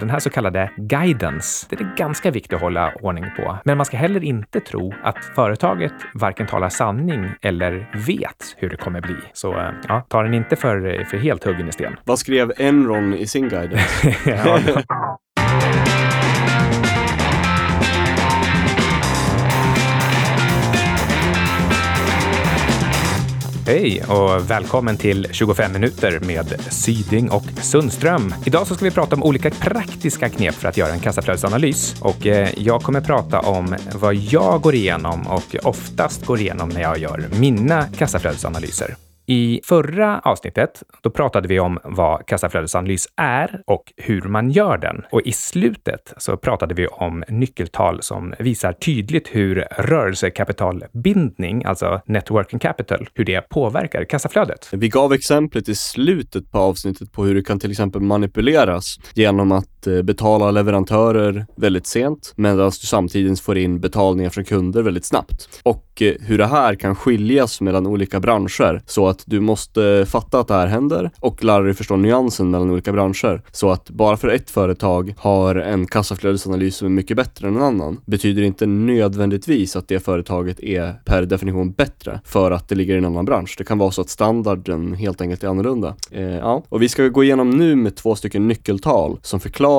Den här så kallade guidance, det är ganska viktigt att hålla ordning på. Men man ska heller inte tro att företaget varken talar sanning eller vet hur det kommer bli. Så eh, ja, ta den inte för, för helt huggen i sten. Vad skrev Enron i sin guidance? ja, Hej och välkommen till 25 minuter med Syding och Sundström. Idag så ska vi prata om olika praktiska knep för att göra en kassaflödesanalys och eh, jag kommer prata om vad jag går igenom och oftast går igenom när jag gör mina kassaflödesanalyser. I förra avsnittet, då pratade vi om vad kassaflödesanalys är och hur man gör den. Och i slutet så pratade vi om nyckeltal som visar tydligt hur rörelsekapitalbindning, alltså Networking capital, hur det påverkar kassaflödet. Vi gav exemplet i slutet på avsnittet på hur det kan till exempel manipuleras genom att Eh, betala leverantörer väldigt sent medan du samtidigt får in betalningar från kunder väldigt snabbt. Och eh, hur det här kan skiljas mellan olika branscher så att att du måste fatta att det här händer och lära dig förstå nyansen mellan olika branscher. Så att bara för ett företag har en kassaflödesanalys som är mycket bättre än en annan betyder inte nödvändigtvis att det företaget är per definition bättre för att det ligger i en annan bransch. Det kan vara så att standarden helt enkelt är annorlunda. Eh, ja. Och vi ska gå igenom nu med två stycken nyckeltal som förklarar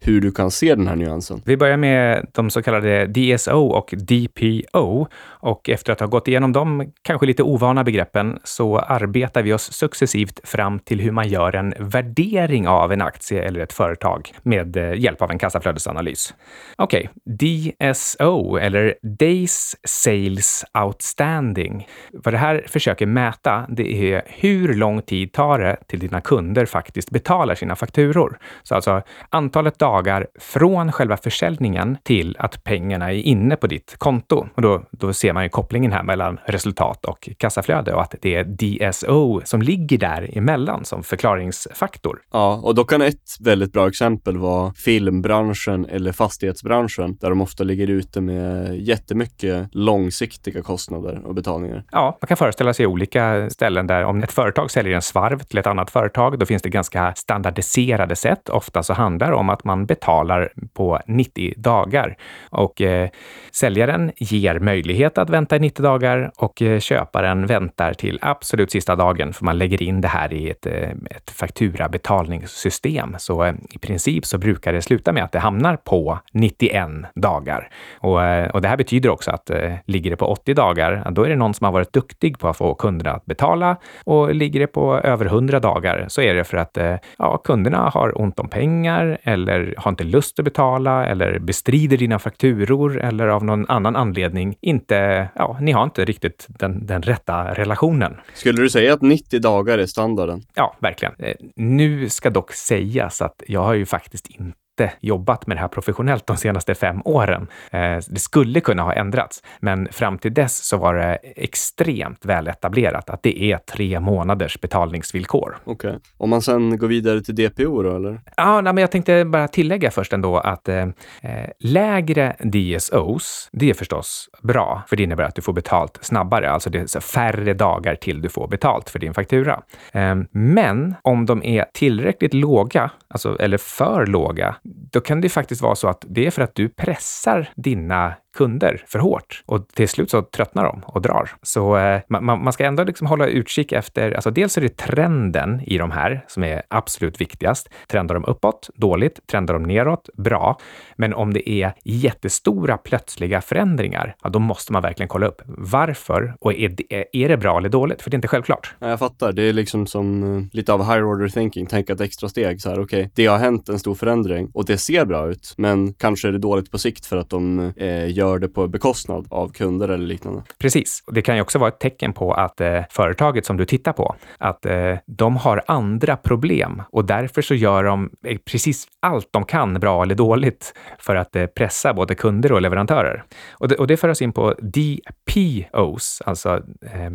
hur du kan se den här nyansen. Vi börjar med de så kallade DSO och DPO och efter att ha gått igenom de kanske lite ovana begreppen så arbetar vi oss successivt fram till hur man gör en värdering av en aktie eller ett företag med eh, hjälp av en kassaflödesanalys. Okej, okay. DSO eller Days Sales Outstanding. Vad det här försöker mäta, det är hur lång tid tar det till dina kunder faktiskt betalar sina fakturor. Så alltså antalet dagar från själva försäljningen till att pengarna är inne på ditt konto. Och då, då ser man ju kopplingen här mellan resultat och kassaflöde och att det är DSO som ligger där emellan som förklaringsfaktor. Ja, och då kan ett väldigt bra exempel vara filmbranschen eller fastighetsbranschen där de ofta ligger ute med jättemycket långsiktiga kostnader och betalningar. Ja, man kan föreställa sig olika ställen där om ett företag säljer en svarv till ett annat företag, då finns det ganska standardiserade sätt. Ofta så handlar det om att man betalar på 90 dagar och eh, säljaren ger möjlighet att vänta i 90 dagar och eh, köparen väntar till absolut sista dagen, för man lägger in det här i ett, eh, ett fakturabetalningssystem. Så eh, i princip så brukar det sluta med att det hamnar på 91 dagar. Och, och det här betyder också att ligger det på 80 dagar, då är det någon som har varit duktig på att få kunderna att betala. Och ligger det på över 100 dagar så är det för att ja, kunderna har ont om pengar eller har inte lust att betala eller bestrider dina fakturor eller av någon annan anledning inte, ja, ni har inte riktigt den, den rätta relationen. Skulle du säga att 90 dagar är standarden? Ja, verkligen. Eh, nu ska dock sägas att jag har ju faktiskt inte inte jobbat med det här professionellt de senaste fem åren. Eh, det skulle kunna ha ändrats, men fram till dess så var det extremt väl etablerat att det är tre månaders betalningsvillkor. Okej. Okay. Om man sen går vidare till DPO då, eller? Ja, nej, men jag tänkte bara tillägga först ändå att eh, eh lägre DSOs, det är förstås bra, för det innebär att du får betalt snabbare. Alltså det är färre dagar till du får betalt för din faktura. Eh, men om de är tillräckligt låga, alltså, eller för låga, då kan det faktiskt vara så att det är för att du pressar dina kunder för hårt och till slut så tröttnar de och drar. Så eh, man, man, ska ändå liksom hålla utkik efter, alltså dels är det trenden i de här som är absolut viktigast. Trendar de uppåt? Dåligt. Trendar de neråt? Bra. Men om det är jättestora plötsliga förändringar, ja, då måste man verkligen kolla upp varför och är det, är det bra eller dåligt? För det är inte självklart. Ja, jag fattar. Det är liksom som eh, lite av higher order thinking, tänka ett extra steg så här. Okej, okay, det har hänt en stor förändring och det ser bra ut, men kanske är det dåligt på sikt för att de eh, gör det på bekostnad av kunder eller liknande. Precis. Det kan ju också vara ett tecken på att eh, företaget som du tittar på, att eh, de har andra problem och därför så gör de eh, precis allt de kan, bra eller dåligt, för att eh, pressa både kunder och leverantörer. Och det, och det för oss in på DPOs, alltså eh,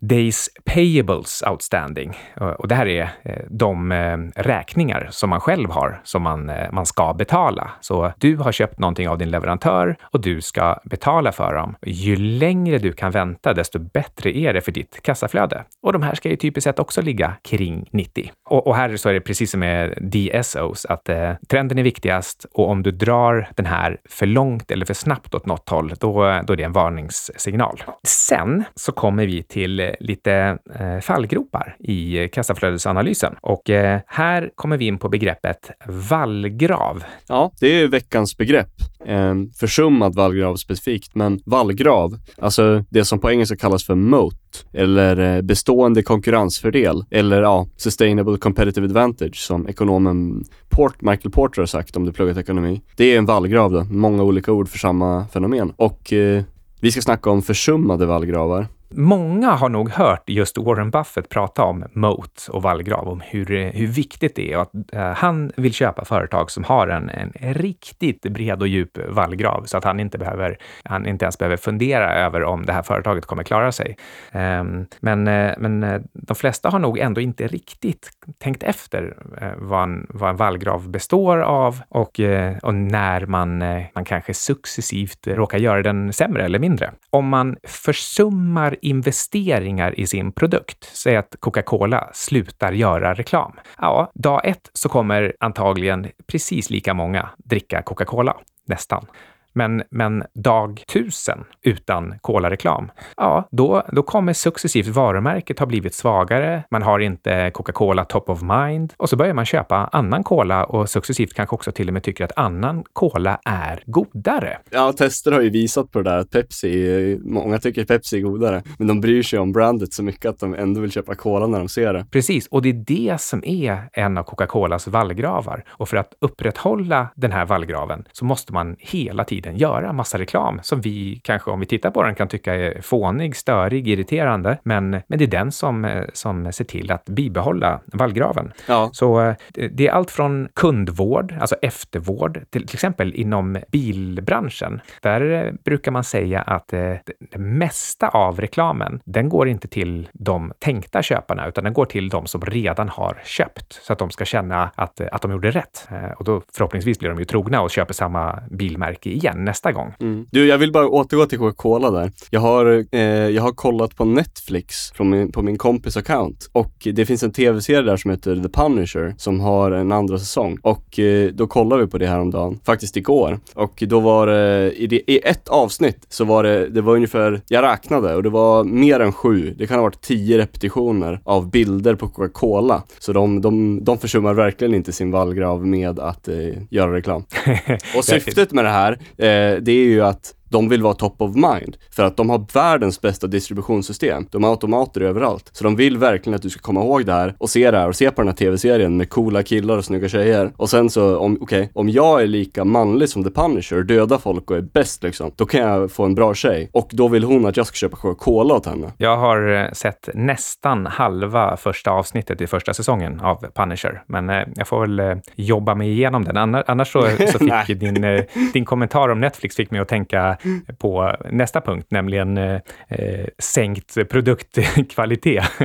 Days Payables Outstanding. Och det här är eh, de eh, räkningar som man själv har som man, eh, man ska betala. Så du har köpt någonting av din leverantör och du ska betala för dem. Ju längre du kan vänta, desto bättre är det för ditt kassaflöde. Och de här ska ju typiskt sett också ligga kring 90. Och, och här så är det precis som med DSOs, att eh, trenden är viktigast och om du drar den här för långt eller för snabbt åt något håll, då, då är det en varningssignal. Sen så kommer vi till eh, lite eh, fallgropar i kassaflödesanalysen och eh, här kommer vi in på begreppet vallgrav. Ja, det är veckans begrepp. Eh, försummad vallgrav specifikt, men vallgrav, alltså det som på engelska kallas för moat, eller eh, bestående konkurrensfördel, eller ja, sustainable competitive advantage som ekonomen Port, Michael Porter har sagt om du pluggat ekonomi. Det är en vallgrav då, många olika ord för samma fenomen. Och eh, vi ska snacka om försummade vallgravar. Många har nog hört just Warren Buffett prata om moat och vallgrav, om hur, hur viktigt det är och att eh, han vill köpa företag som har en, en riktigt bred och djup vallgrav så att han inte behöver, han inte ens behöver fundera över om det här företaget kommer klara sig. Ehm, men, eh, men eh, de flesta har nog ändå inte riktigt tänkt efter vad, en, vad en vallgrav består av och, och när man, man kanske successivt råkar göra den sämre eller mindre. Om man försummar investeringar i sin produkt. Säg att Coca-Cola slutar göra reklam. Ja, dag ett så kommer antagligen precis lika många dricka Coca-Cola. Nästan. Men, men dag tusen utan kolareklam, ja, då, då kommer successivt varumärket ha blivit svagare. Man har inte Coca-Cola top of mind och så börjar man köpa annan cola och successivt kanske också till och med tycker att annan cola är godare. Ja, tester har ju visat på det där att Pepsi, många tycker Pepsi är godare, men de bryr sig om brandet så mycket att de ändå vill köpa cola när de ser det. Precis, och det är det som är en av Coca-Colas vallgravar. Och för att upprätthålla den här vallgraven så måste man hela tiden tiden göra massa reklam som vi kanske, om vi tittar på den, kan tycka är fånig, störig, irriterande. Men, men det är den som, eh, som ser till att bibehålla vallgraven. Ja. Så eh, det är allt från kundvård, alltså eftervård, till, till exempel inom bilbranschen. Där eh, brukar man säga att det, det mesta av reklamen, den går inte till de tänkta köparna, utan den går till de som redan har köpt så att de ska känna att, att de gjorde rätt. Och då förhoppningsvis blir de ju trogna och köper samma bilmärke igen igen nästa gång. Mm. Du, jag vill bara återgå till Coca-Cola där. Jag har, eh, jag har kollat på Netflix från min, på min kompis account och det finns en tv-serie där som heter The Punisher som har en andra säsong och eh, då kollade vi på det här om dagen, faktiskt igår. Och då var det, i, det, i ett avsnitt så var det, det var ungefär, jag räknade och det var mer än sju, det kan ha varit tio repetitioner av bilder på Coca-Cola. Så de, de, de försummar verkligen inte sin vallgrav med att eh, göra reklam. och syftet med det här Eh, det är ju att de vill vara top of mind för att de har världens bästa distributionssystem. De har automater överallt. Så de vill verkligen att du ska komma ihåg det här och se det här och se på den här tv-serien med coola killar och snygga tjejer. Och sen så, om, okej, okay, om jag är lika manlig som The Punisher, dödar folk och är bäst liksom, då kan jag få en bra tjej. Och då vill hon att jag ska köpa Coca-Cola åt henne. Jag har eh, sett nästan halva första avsnittet i första säsongen av Punisher, men eh, jag får väl eh, jobba mig igenom den. Annars, annars så, så fick din, eh, din kommentar om Netflix fick mig att tänka på nästa punkt, nämligen eh, eh sänkt produktkvalitet.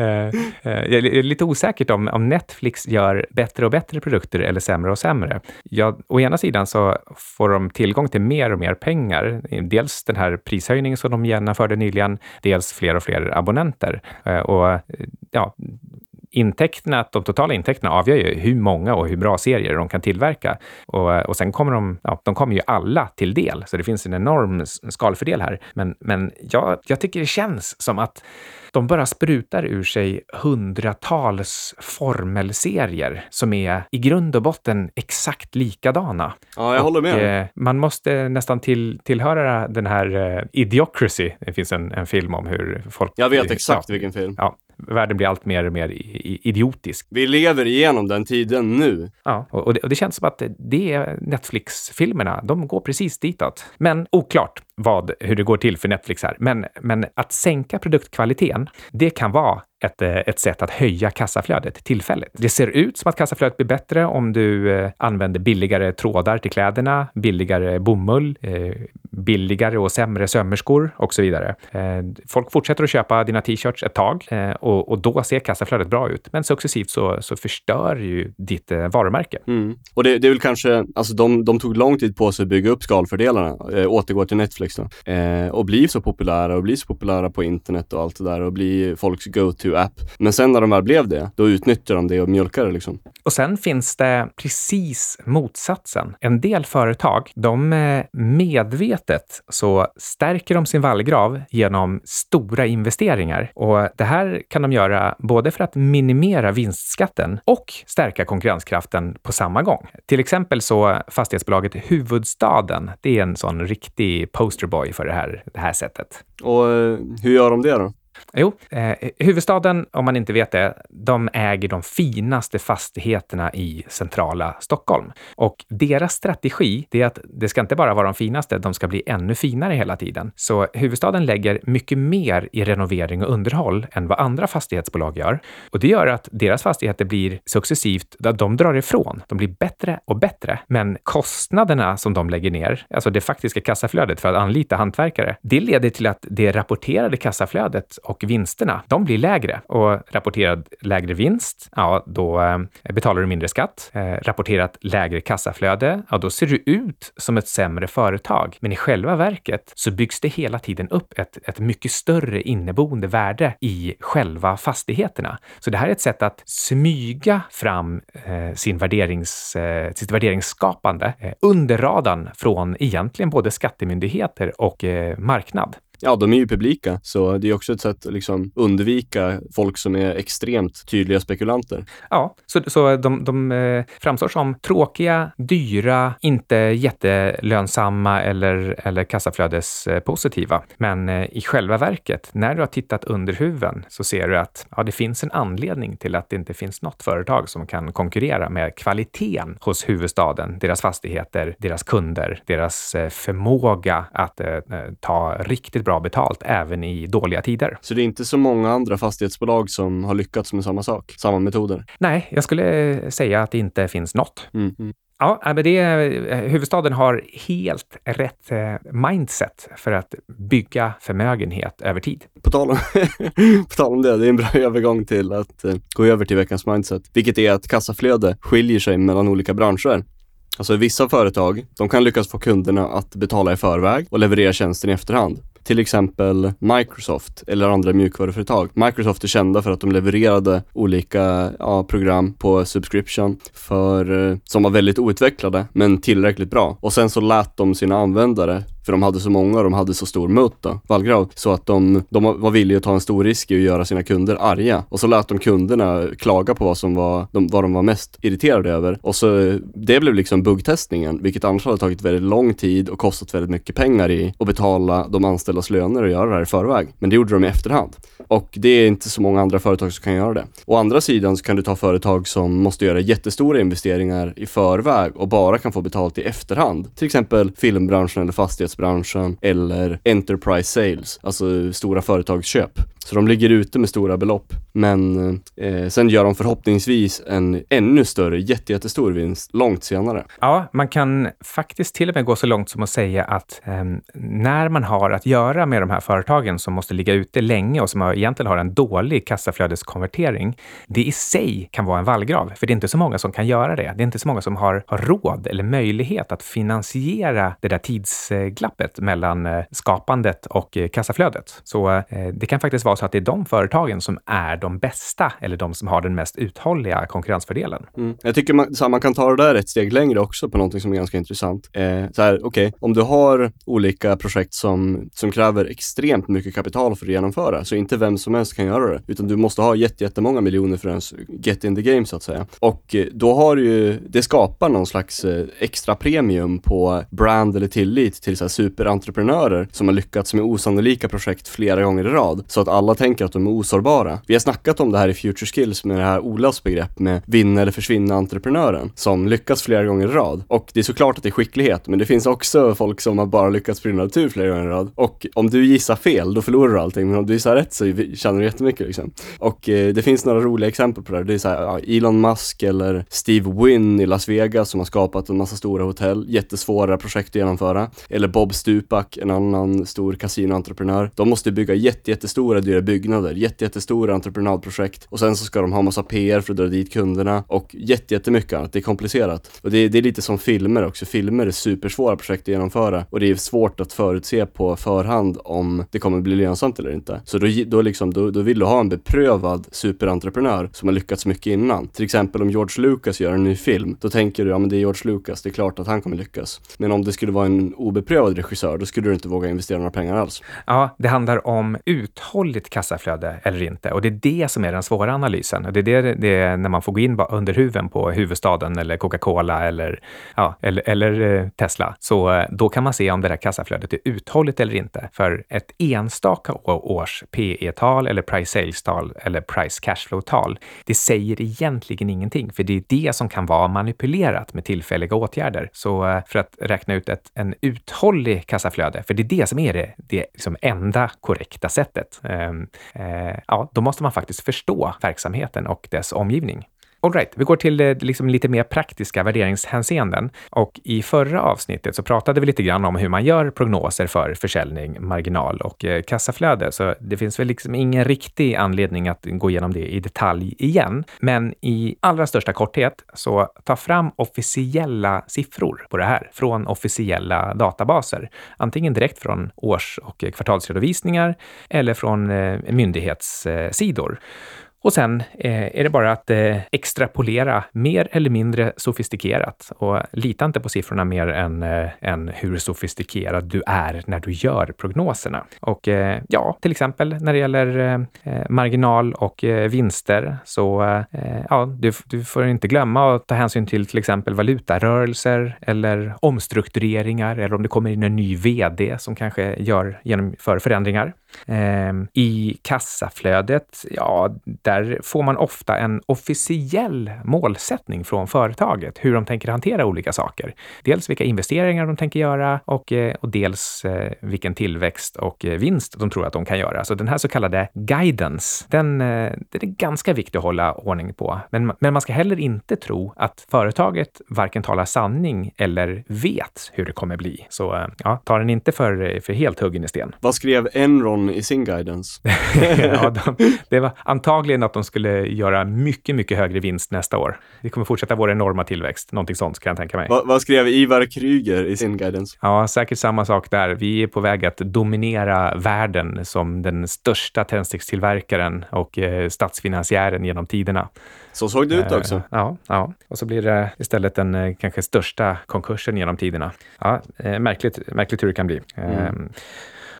Eh, eh, jag är lite osäkert om, om Netflix gör bättre och bättre produkter eller sämre och sämre. Ja, å ena sidan så får de tillgång till mer och mer pengar. Dels den här prishöjningen som de genomförde nyligen, dels fler och fler abonnenter. Och ja, intäkterna, de totala intäkterna avgör ju hur många och hur bra serier de kan tillverka. Och, och sen kommer de, ja, de kommer ju alla till del, så det finns en enorm skalfördel här. Men, men jag, jag tycker det känns som att de bara sprutar ur sig hundratals formelserier som är i grund och botten exakt likadana. Ja, jag håller med. Eh, man måste nästan till, tillhöra den här eh, Idiocracy. Det finns en, en film om hur folk... Jag vet exakt ja, vilken film. Ja, världen blir allt mer och mer idiotisk. Vi lever igenom den tiden nu. Ja, och det, och det känns som att det är Netflix-filmerna, de går precis ditåt. Men oklart vad, hur det går till för Netflix här. Men, men att sänka produktkvaliteten, det kan vara ett, eh, ett sätt att höja kassaflödet tillfälligt. Det ser ut som att kassaflödet blir bättre om du eh, använder billigare trådar till kläderna, billigare bomull, eh, billigare och sämre sömmerskor och så vidare. Eh, folk fortsätter att köpa dina t-shirts ett tag eh, och, och, då ser kassaflödet bra ut. Men successivt så, så förstör ju ditt eh, varumärke. Mm. Och det, det, är väl kanske, alltså de, de tog lång tid på sig att bygga upp skalfördelarna, eh, återgå till Netflix då, eh, och bli så populära och bli så populära på internet och allt det där och bli folks go-to-app. Men sen när de väl blev det, då utnyttjar de det och mjölkar det liksom. Och sen finns det precis motsatsen. En del företag, de medvetet så stärker de sin vallgrav genom stora investeringar. Och det här kan de göra både för att minimera vinstskatten och stärka konkurrenskraften på samma gång. Till exempel så fastighetsbolaget Huvudstaden, det är en sån riktig posterboy för det här, det här sättet. Och eh, hur gör de det då? Jo, eh, huvudstaden, om man inte vet det, de äger de finaste fastigheterna i centrala Stockholm. Och deras strategi, det är att det ska inte bara vara de finaste, de ska bli ännu finare hela tiden. Så huvudstaden lägger mycket mer i renovering och underhåll än vad andra fastighetsbolag gör. Och det gör att deras fastigheter blir successivt, de drar ifrån. De blir bättre och bättre. Men kostnaderna som de lägger ner, alltså det faktiska kassaflödet för att anlita hantverkare, det leder till att det rapporterade kassaflödet och vinsterna, de blir lägre. Och rapporterad lägre vinst, ja, då eh, betalar du mindre skatt. Eh, rapporterat lägre kassaflöde, ja, då ser du ut som ett sämre företag. Men i själva verket så byggs det hela tiden upp ett, ett mycket större inneboende värde i själva fastigheterna. Så det här är ett sätt att smyga fram eh, sin värderings, eh, sitt värderingsskapande eh, under radarn från egentligen både skattemyndigheter och eh, marknad. Ja, de är ju publika, så det är också ett sätt att liksom undvika folk som är extremt tydliga spekulanter. Ja, så, så de, de eh, framstår som tråkiga, dyra, inte jättelönsamma eller, eller kassaflödespositiva. Men eh, i själva verket, när du har tittat under huven så ser du att ja, det finns en anledning till att det inte finns något företag som kan konkurrera med kvaliteten hos huvudstaden, deras fastigheter, deras kunder, deras eh, förmåga att eh, ta riktigt bra bra betalt även i dåliga tider. Så det är inte så många andra fastighetsbolag som har lyckats med samma sak, samma metoder? Nej, jag skulle säga att det inte finns något. Mm. mm. Ja, men det, eh, huvudstaden har helt rätt eh, mindset för att bygga förmögenhet över tid. På tal om, på tal om det, det är en bra övergång till att gå över till veckans mindset, vilket är att kassaflöde skiljer sig mellan olika branscher. Alltså vissa företag, de kan lyckas få kunderna att betala i förväg och leverera tjänsten i efterhand till exempel Microsoft eller andra mjukvaruföretag. Microsoft är kända för att de levererade olika ja, program på subscription för, eh, som var väldigt outvecklade men tillräckligt bra. Och sen så lät de sina användare för de hade så många och de hade så stor mutt, då, vallgrav, så att de, de var villiga att ta en stor risk i att göra sina kunder arga. Och så lät de kunderna klaga på vad som var, de, vad de var mest irriterade över. Och så, det blev liksom buggtestningen, vilket annars hade tagit väldigt lång tid och kostat väldigt mycket pengar i att betala de anställdas löner och göra det här i förväg. Men det gjorde de i efterhand. Och det är inte så många andra företag som kan göra det. Å andra sidan så kan du ta företag som måste göra jättestora investeringar i förväg och bara kan få betalt i efterhand. Till exempel filmbranschen eller fastighetsbranschen eller enterprise sales, alltså stora företagsköp. Så de ligger ute med stora belopp. Men eh, sen gör de förhoppningsvis en ännu större, jättestor vinst långt senare. Ja, man kan faktiskt till och med gå så långt som att säga att eh, när man har att göra med de här företagen som måste ligga ute länge och som har, egentligen har en dålig kassaflödeskonvertering, det i sig kan vara en vallgrav. För det är inte så många som kan göra det. Det är inte så många som har, har råd eller möjlighet att finansiera det där tidsglappet mellan eh, skapandet och eh, kassaflödet. Så eh, det kan faktiskt vara så att det är de företagen som är de bästa eller de som har den mest uthålliga konkurrensfördelen. Mm. Jag tycker man, så här, man kan ta det där ett steg längre också på någonting som är ganska intressant. Eh, så här, okej, okay, om du har olika projekt som, som kräver extremt mycket kapital för att genomföra, så inte vem som helst kan göra det, utan du måste ha jättemånga miljoner för att ens get in the game så att säga. Och eh, då har ju, det skapar någon slags eh, extra premium på brand eller tillit till så här superentreprenörer som har lyckats med osannolika projekt flera gånger i rad, så att alla tänker att de är osårbara. Vi har snackat om det här i Future Skills med det här Olas begrepp med vinna eller försvinna entreprenören som lyckas flera gånger i rad. Och det är såklart att det är skicklighet, men det finns också folk som har bara lyckats på grund av tur flera gånger i rad. Och om du gissar fel, då förlorar du allting, men om du gissar rätt så tjänar du jättemycket liksom. Och eh, det finns några roliga exempel på det här. Det är så här, ja, Elon Musk eller Steve Wynn i Las Vegas som har skapat en massa stora hotell, jättesvåra projekt att genomföra. Eller Bob Stupak, en annan stor kasinoentreprenör. De måste bygga jätte, jättestora dyra byggnader, jätte, jättestora entreprenadprojekt och sen så ska de ha massa PR för att dra dit kunderna och jätte, jättemycket annat. Det är komplicerat. Och det, det är lite som filmer också. Filmer är supersvåra projekt att genomföra och det är svårt att förutse på förhand om det kommer bli lönsamt eller inte. Så då, då, liksom, då, då vill du ha en beprövad superentreprenör som har lyckats mycket innan. Till exempel om George Lucas gör en ny film, då tänker du ja men det är George Lucas, det är klart att han kommer lyckas. Men om det skulle vara en obeprövad regissör, då skulle du inte våga investera några pengar alls. Ja, det handlar om uthållighet ditt kassaflöde eller inte och det är det som är den svåra analysen. Och det är det, det är när man får gå in under huven på huvudstaden eller Coca-Cola eller, ja, eller, eller eh, Tesla. Så eh, då kan man se om det där kassaflödet är uthålligt eller inte. För ett enstaka års PE-tal eller price sales-tal eller price cashflow-tal, det säger egentligen ingenting, för det är det som kan vara manipulerat med tillfälliga åtgärder. Så eh, för att räkna ut ett en uthållig kassaflöde, för det är det som är det, det liksom enda korrekta sättet, Eh, eh, ja, då måste man faktiskt förstå verksamheten och dess omgivning. All right, vi går till eh, liksom lite mer praktiska värderingshänseenden. Och i förra avsnittet så pratade vi lite grann om hur man gör prognoser för försäljning, marginal och eh, kassaflöde. Så det finns väl liksom ingen riktig anledning att gå igenom det i detalj igen. Men i allra största korthet, så ta fram officiella siffror på det här från officiella databaser. Antingen direkt från års och kvartalsredovisningar eller från eh, myndighetssidor. Och sen eh, är det bara att eh, extrapolera mer eller mindre sofistikerat och lita inte på siffrorna mer än, eh, än hur sofistikerad du är när du gör prognoserna. Och eh, ja, till exempel när det gäller eh, eh marginal och eh, vinster så eh, ja, du, du får inte glömma att ta hänsyn till till exempel valutarörelser eller omstruktureringar eller om det kommer in en ny vd som kanske gör, genomför förändringar. Ehm, I kassaflödet, ja, där får man ofta en officiell målsättning från företaget, hur de tänker hantera olika saker. Dels vilka investeringar de tänker göra och, eh, och dels eh, vilken tillväxt och eh, vinst de tror att de kan göra. Så den här så kallade guidance, den, den är ganska viktig att hålla ordning på. Men, men man ska heller inte tro att företaget varken talar sanning eller vet hur det kommer bli. Så ja, ta den inte för, för helt huggen i sten. Vad skrev Enron i sin guidance? ja, de, det var antagligen att de skulle göra mycket, mycket högre vinst nästa år. Vi kommer fortsätta vår enorma tillväxt, någonting sånt kan jag tänka mig. Va, vad skrev Ivar Kryger i sin guidance? Ja, säkert samma sak där. Vi är på väg att dominera världen som den största tändstickstillverkaren och eh, statsfinansiären genom tiderna. Så såg det ut också. Eh, ja, ja, och så blir det istället den eh, kanske största konkursen genom tiderna. Ja, eh, märkligt, märkligt hur det kan bli. Mm.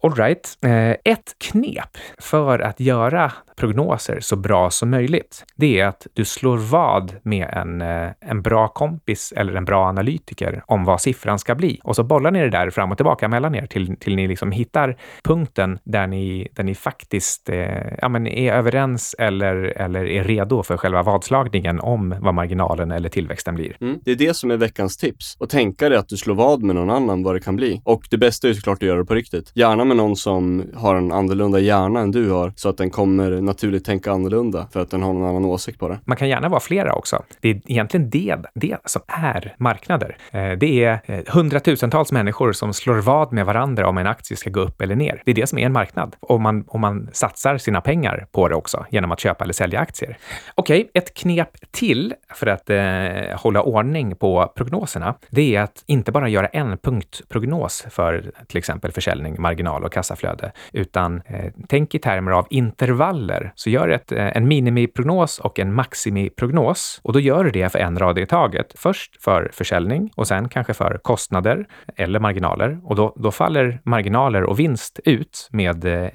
Alright, eh, ett knep för att göra prognoser så bra som möjligt, det är att du slår vad med en, eh, en bra kompis eller en bra analytiker om vad siffran ska bli. Och så bollar ni det där fram och tillbaka mellan er till, till ni liksom hittar punkten där ni, där ni faktiskt eh, ja, men är överens eller, eller är redo för själva vadslagningen om vad marginalen eller tillväxten blir. Mm. Det är det som är veckans tips. Och tänka dig att du slår vad med någon annan vad det kan bli. Och det bästa är såklart att göra det på riktigt. Gärna med någon som har en annorlunda hjärna än du har, så att den kommer naturligt tänka annorlunda för att den har någon annan åsikt på det. Man kan gärna vara flera också. Det är egentligen det, det som är marknader. Eh, det är eh, hundratusentals människor som slår vad med varandra om en aktie ska gå upp eller ner. Det är det som är en marknad. Om man, och man satsar sina pengar på det också genom att köpa eller sälja aktier. Okej, okay, ett knep till för att eh, hålla ordning på prognoserna, det är att inte bara göra en punktprognos för till exempel försäljning, marginal och kassaflöde kassaflöde, utan eh, tänk i termer av intervaller. Så gör ett, eh, en minimiprognos och en maximiprognos och då gör du det för en rad i taget. Först för försäljning och sen kanske för kostnader eller marginaler och då, då faller marginaler och vinst ut med eh,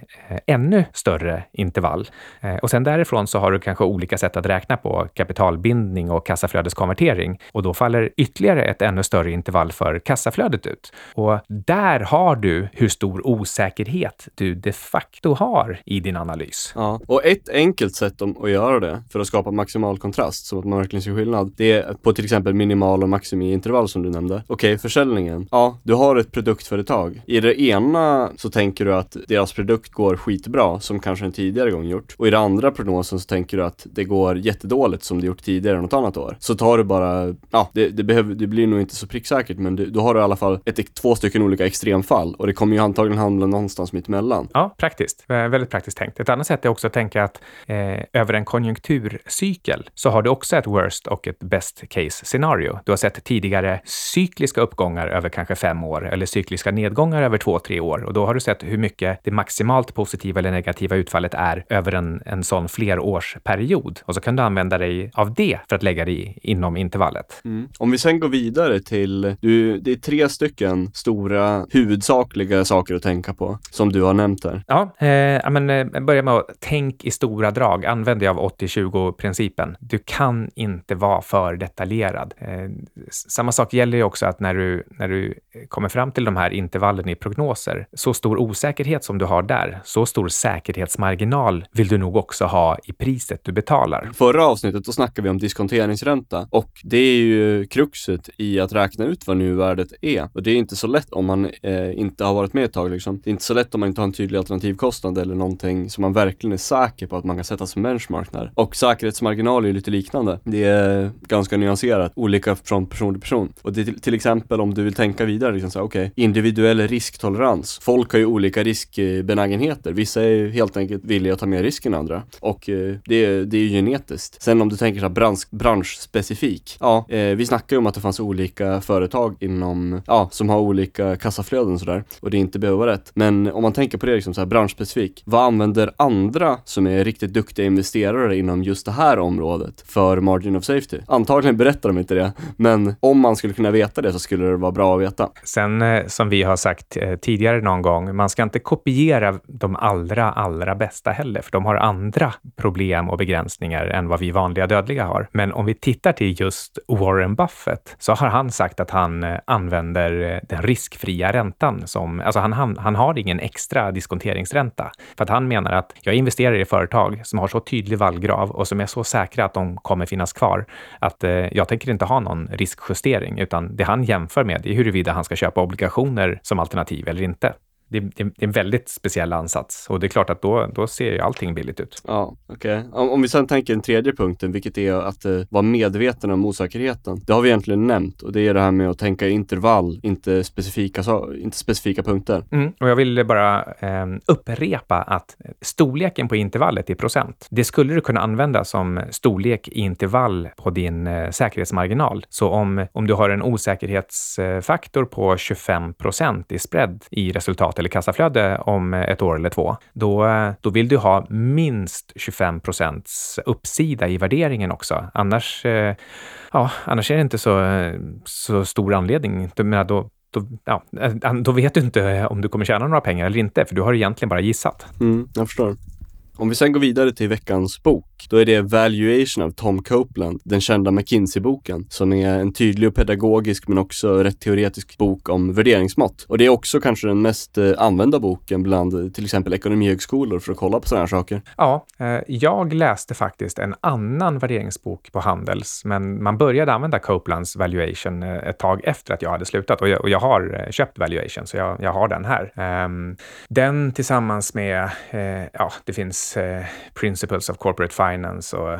ännu större intervall. Eh, och sen därifrån så har du kanske olika sätt att räkna på kapitalbindning och kassaflödeskonvertering och då faller ytterligare ett ännu större intervall för kassaflödet ut. Och där har du hur stor osäkerhet osäkerhet du de facto har i din analys. Ja, och ett enkelt sätt att göra det för att skapa maximal kontrast så att man verkligen ser skillnad. Det är på till exempel minimal och maximiintervall som du nämnde. Okej, okay, försäljningen. Ja, du har ett produktföretag. I det ena så tänker du att deras produkt går skitbra som kanske en tidigare gång gjort. Och i den andra prognosen så tänker du att det går jättedåligt som det gjort tidigare något annat år. Så tar du bara, ja, det, det, behöver, det blir nog inte så pricksäkert men du, då har du i alla fall ett, två stycken olika extremfall och det kommer ju antagligen handla någonstans mitt emellan. Ja, praktiskt. Väldigt praktiskt tänkt. Ett annat sätt är också att tänka att eh, över en konjunkturcykel så har du också ett worst och ett best case scenario. Du har sett tidigare cykliska uppgångar över kanske fem år eller cykliska nedgångar över två, tre år och då har du sett hur mycket det maximalt positiva eller negativa utfallet är över en, en sån flerårsperiod. Och så kan du använda dig av det för att lägga dig inom intervallet. Mm. Om vi sen går vidare till, du, det är tre stycken stora huvudsakliga saker att tänka på som du har nämnt här. Ja, eh, men eh, börja med att tänk i stora drag. Använd dig av 80-20-principen. Du kan inte vara för detaljerad. Eh, samma sak gäller ju också att när du, när du kommer fram till de här intervallen i prognoser, så stor osäkerhet som du har där, så stor säkerhetsmarginal vill du nog också ha i priset du betalar. Förra avsnittet, då snackade vi om diskonteringsränta och det är ju kruxet i att räkna ut vad nuvärdet är. Och det är inte så lätt om man eh, inte har varit med ett tag liksom. Det är inte så lätt om man inte har en tydlig alternativkostnad eller någonting som man verkligen är säker på att man kan sätta som benchmark där. Och säkerhetsmarginal är ju lite liknande. Det är ganska nyanserat, olika från person till person. Och det är till, till exempel om du vill tänka vidare, liksom så okej, okay, individuell risktolerans. Folk har ju olika riskbenägenheter. Vissa är helt enkelt villiga att ta mer risk än andra. Och eh, det, det är ju genetiskt. Sen om du tänker så här bransch, branschspecifik. Ja, eh, vi snackar ju om att det fanns olika företag inom, ja, som har olika kassaflöden sådär. Och det inte behöver sätt. Men om man tänker på det liksom så här branschspecifik. Vad använder andra som är riktigt duktiga investerare inom just det här området för margin of safety? Antagligen berättar de inte det, men om man skulle kunna veta det så skulle det vara bra att veta. Sen eh, som vi har sagt eh, tidigare någon gång, man ska inte kopiera de allra, allra bästa heller, för de har andra problem och begränsningar än vad vi vanliga dödliga har. Men om vi tittar till just Warren Buffett så har han sagt att han eh, använder den riskfria räntan som, alltså han, han, han han har ingen extra diskonteringsränta. För att han menar att jag investerar i företag som har så tydlig vallgrav och som är så säkra att de kommer finnas kvar att eh, jag tänker inte ha någon riskjustering, utan det han jämför med är huruvida han ska köpa obligationer som alternativ eller inte det, det, det, är en väldigt speciell ansats och det är klart att då, då ser ju allting billigt ut. Ja, okej. Okay. Om, om, vi sedan tänker den tredje punkten, vilket är att uh, vara medveten om osäkerheten. Det har vi egentligen nämnt och det är det här med att tänka intervall, inte specifika, inte specifika punkter. Mm, och jag vill bara eh, upprepa att storleken på intervallet i procent, det skulle du kunna använda som storlek i intervall på din eh, säkerhetsmarginal. Så om, om du har en osäkerhetsfaktor på 25 procent i spread i resultat eller kassaflöde om ett år eller två, då, då vill du ha minst 25 procents uppsida i värderingen också. Annars, eh, ja, annars är det inte så, så stor anledning. Då, då, ja, eh, då vet du inte om du kommer tjäna några pengar eller inte, för du har egentligen bara gissat. Mm, jag förstår. Om vi sen går vidare till veckans bok, då är det Valuation av Tom Copeland, den kända McKinsey-boken, som är en tydlig och pedagogisk men också rätt teoretisk bok om värderingsmått. Och det är också kanske den mest eh, använda boken bland eh, till exempel ekonomihögskolor för att kolla på sådana här saker. Ja, eh, jag läste faktiskt en annan värderingsbok på Handels, men man började använda Copelands Valuation ett tag efter att jag hade slutat och jag, och jag har köpt Valuation, så jag, jag har den här. Ehm, den tillsammans med, ja, det finns eh, Principles of Corporate Finance och eh,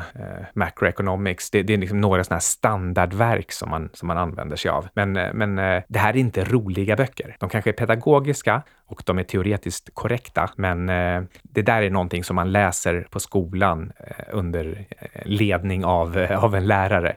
Macroeconomics. Det, det, är liksom några sådana här standardverk som man, som man använder sig av. Men, eh, men eh, det här är inte roliga böcker. De kanske är pedagogiska och de är teoretiskt korrekta, men det där är någonting som man läser på skolan under ledning av, av en lärare.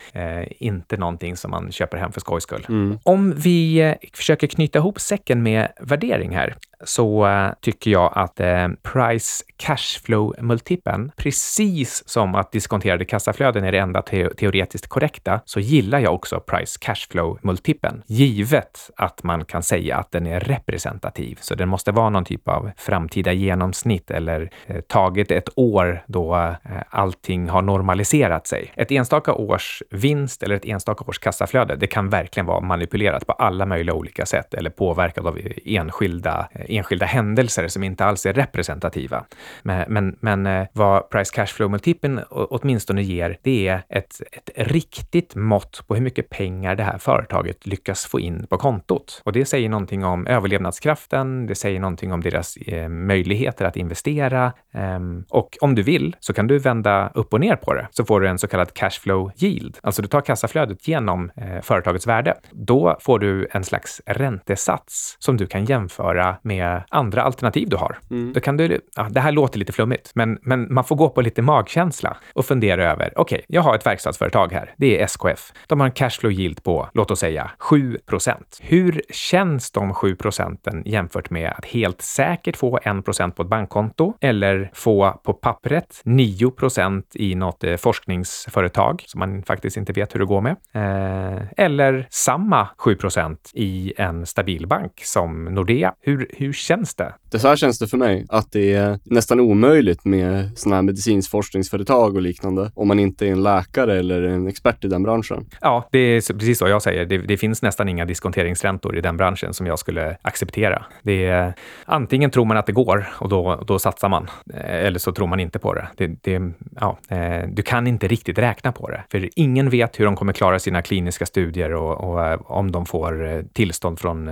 inte någonting som man köper hem för skojs skull. Mm. Om vi försöker knyta ihop säcken med värdering här, så eh, tycker jag att eh, price cashflow-multipeln, precis som att diskonterade kassaflöden är det enda te teoretiskt korrekta, så gillar jag också price cashflow-multipeln, givet att man kan säga att den är representativ. Så den måste vara någon typ av framtida genomsnitt eller eh, taget ett år då eh, allting har normaliserat sig. Ett enstaka års vinst eller ett enstaka års kassaflöde, det kan verkligen vara manipulerat på alla möjliga olika sätt eller påverkat av eh, enskilda, enskilda händelser som inte alls är representativa. Men, men, men eh, vad price cash flow-multipeln åtminstone ger, det är ett, ett riktigt mått på hur mycket pengar det här företaget lyckas få in på kontot. Och det säger någonting om överlevnadskraften, det säger någonting om deras eh, möjligheter att investera. Eh, och om du vill så kan du vända upp och ner på det, så får du en så kallad cash flow yield. Alltså du tar kassaflödet genom eh, företagets värde. Då får du en slags räntesats som du kan jämföra med andra alternativ du har. Mm. Då kan du, ja, det här låter lite flummigt, men, men man får gå på lite magkänsla och fundera över, okej, okay, jag har ett verkstadsföretag här. Det är SKF. De har en cashflow yield på, låt oss säga, 7% Hur känns de 7 procenten jämfört med att helt säkert få 1% på ett bankkonto eller få på pappret 9% i något eh, forskningsföretag som man faktiskt inte vet hur det går med. Eh, eller samma 7% i en stabil bank som Nordea. Hur, hur känns det? Det så här känns det för mig, att det är nästan omöjligt med sådana här medicinsk forskningsföretag och liknande om man inte är en läkare eller en expert i den branschen. Ja, det är precis så jag säger. Det, det finns nästan inga diskonteringsräntor i den branschen som jag skulle acceptera. Det är, antingen tror man att det går och då, då satsar man, eh, eller så tror man inte på det. det, det ja, eh, du kan inte riktigt räkna på det, för ingen vet hur de kommer klara sina kliniska studier och, och eh, om de får tillstånd från,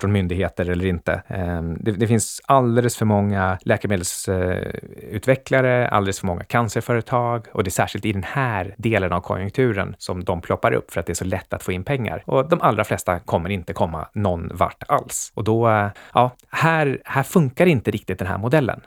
från myndigheter eller inte. Ehm, det, det finns alldeles för många läkemedelsutvecklare, alldeles för många cancerföretag och det är särskilt i den här delen av konjunkturen som de ploppar upp för att det är så lätt att få in pengar. Och de allra flesta kommer inte komma någon vart alls. Och då, eh, ja, här, här funkar inte riktigt den här modellen.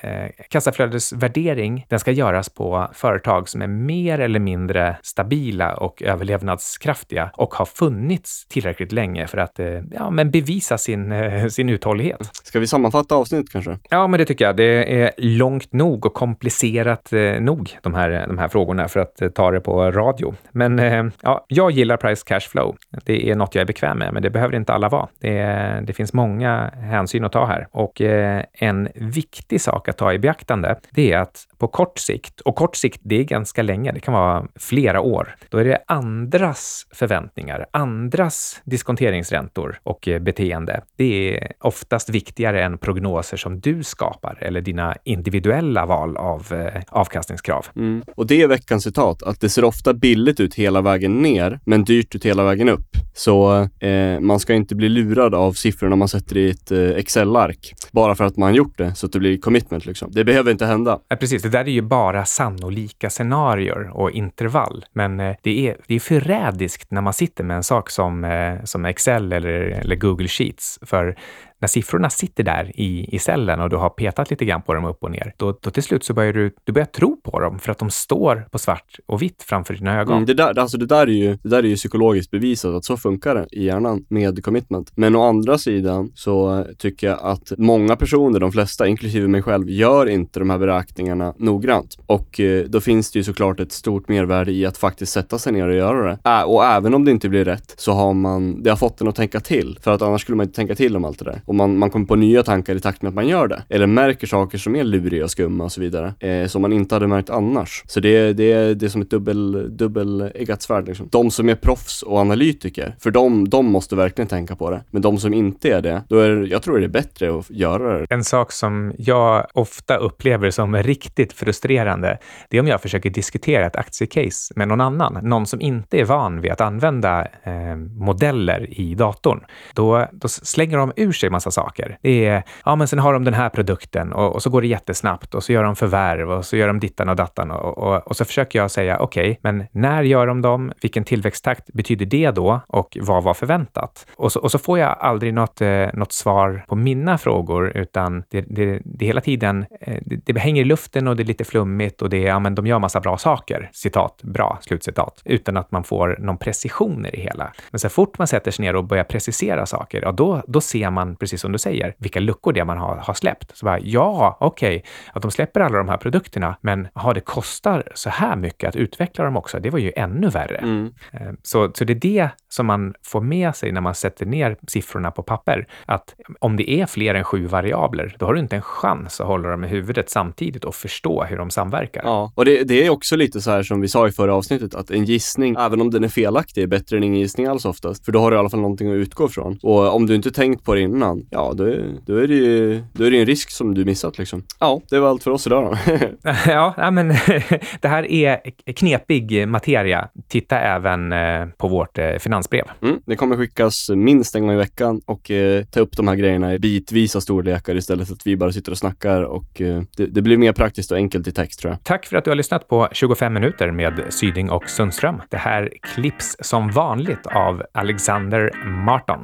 Eh, kassaflödesvärdering, den ska göras på företag som är mer eller mindre stabila och överlevnadskraftiga och har funnits tillräckligt länge för att eh, ja, men bevisa sin, eh, sin uthållighet. Ska vi sammanfatta avsnittet kanske? Ja, men det tycker jag. Det är långt nog och komplicerat eh, nog, de här, de här frågorna, för att eh, ta det på radio. Men eh, ja, jag gillar price cash flow. Det är något jag är bekväm med, men det behöver inte alla vara. Det, det finns många hänsyn att ta här och eh, en viktig sak att ta i beaktande, det är att på kort sikt, och kort sikt, det är ganska länge, det kan vara flera år, då är det andras förväntningar, andras diskonteringsräntor och eh, beteende. Det är oftast viktigare än prognoser som du skapar eller dina individuella val av eh, avkastningskrav. Mm. Och det är veckans citat, att det ser ofta billigt ut hela vägen ner, men dyrt ut hela vägen upp. Så eh, man ska inte bli lurad av siffrorna man sätter i ett eh, Excel-ark bara för att man gjort det så att det blir commitment. Liksom. Det behöver inte hända. Ja, precis, det där är ju bara sannolika scenarier och intervall. Men eh, det, är, det är förrädiskt när man sitter med en sak som, eh, som Excel eller, eller Google Sheets. För när siffrorna sitter där i, i cellen och du har petat lite grann på dem upp och ner, då, då till slut så börjar du, du börjar tro på dem för att de står på svart och vitt framför dina ögon. Mm, det, där, alltså det, där är ju, det där är ju psykologiskt bevisat att så funkar det i hjärnan med commitment. Men å andra sidan så tycker jag att många personer, de flesta, inklusive mig själv, gör inte de här beräkningarna noggrant. Och eh, då finns det ju såklart ett stort mervärde i att faktiskt sätta sig ner och göra det. Och även om det inte blir rätt så har man, det har fått en att tänka till. För att annars skulle man inte tänka till om allt det där och man, man kommer på nya tankar i takt med att man gör det. Eller märker saker som är luriga och skumma och så vidare. Eh, som man inte hade märkt annars. Så det, det, det är som ett dubbel, dubbeleggat svärd liksom. De som är proffs och analytiker, för de, de måste verkligen tänka på det. Men de som inte är det, då är jag tror det är bättre att göra det. En sak som jag ofta upplever som riktigt frustrerande, det är om jag försöker diskutera ett aktiecase med någon annan. Någon som inte är van vid att använda eh, modeller i datorn. Då, då slänger de ur sig massa saker. Det är, ja men sen har de den här produkten och, och så går det jättesnabbt och så gör de förvärv och så gör de dittan och dattan och, och, och så försöker jag säga okej, okay, men när gör de dem? Vilken tillväxttakt betyder det då? Och vad var förväntat? Och så, och så får jag aldrig något, eh, något svar på mina frågor, utan det, det, det hela tiden, eh, det, det hänger i luften och det är lite flummigt och det är, ja men de gör massa bra saker, citat, bra, slutcitat, utan att man får någon precision i det hela. Men så fort man sätter sig ner och börjar precisera saker, ja då, då ser man precis som du säger, vilka luckor det man har, har släppt. Så bara, ja, okej, okay, att de släpper alla de här produkterna, men har det kostar så här mycket att utveckla dem också, det var ju ännu värre. Mm. Eh, så, så det är det som man får med sig när man sätter ner siffrorna på papper, att om det är fler än sju variabler, då har du inte en chans att hålla dem i huvudet samtidigt och förstå hur de samverkar. Ja, och det, det är också lite så här som vi sa i förra avsnittet, att en gissning, även om den är felaktig, är bättre än ingen gissning alls oftast, för då har du i alla fall någonting att utgå ifrån. Och om du inte tänkt på det innan, annan, ja då, är- då är det ju då är det en risk som du missat liksom. Ja, det var allt för oss idag då. Ja, men det här är knepig materia. Titta även eh, på vårt eh, finansbrev. Mm, det kommer skickas minst en gång i veckan och eh, ta upp de här grejerna i bitvisa storlekar istället för att vi bara sitter och snackar och eh, det, det blir mer praktiskt och enkelt i text tror jag. Tack för att du har lyssnat på 25 minuter med Syding och Sundström. Det här klipps som vanligt av Alexander Marton.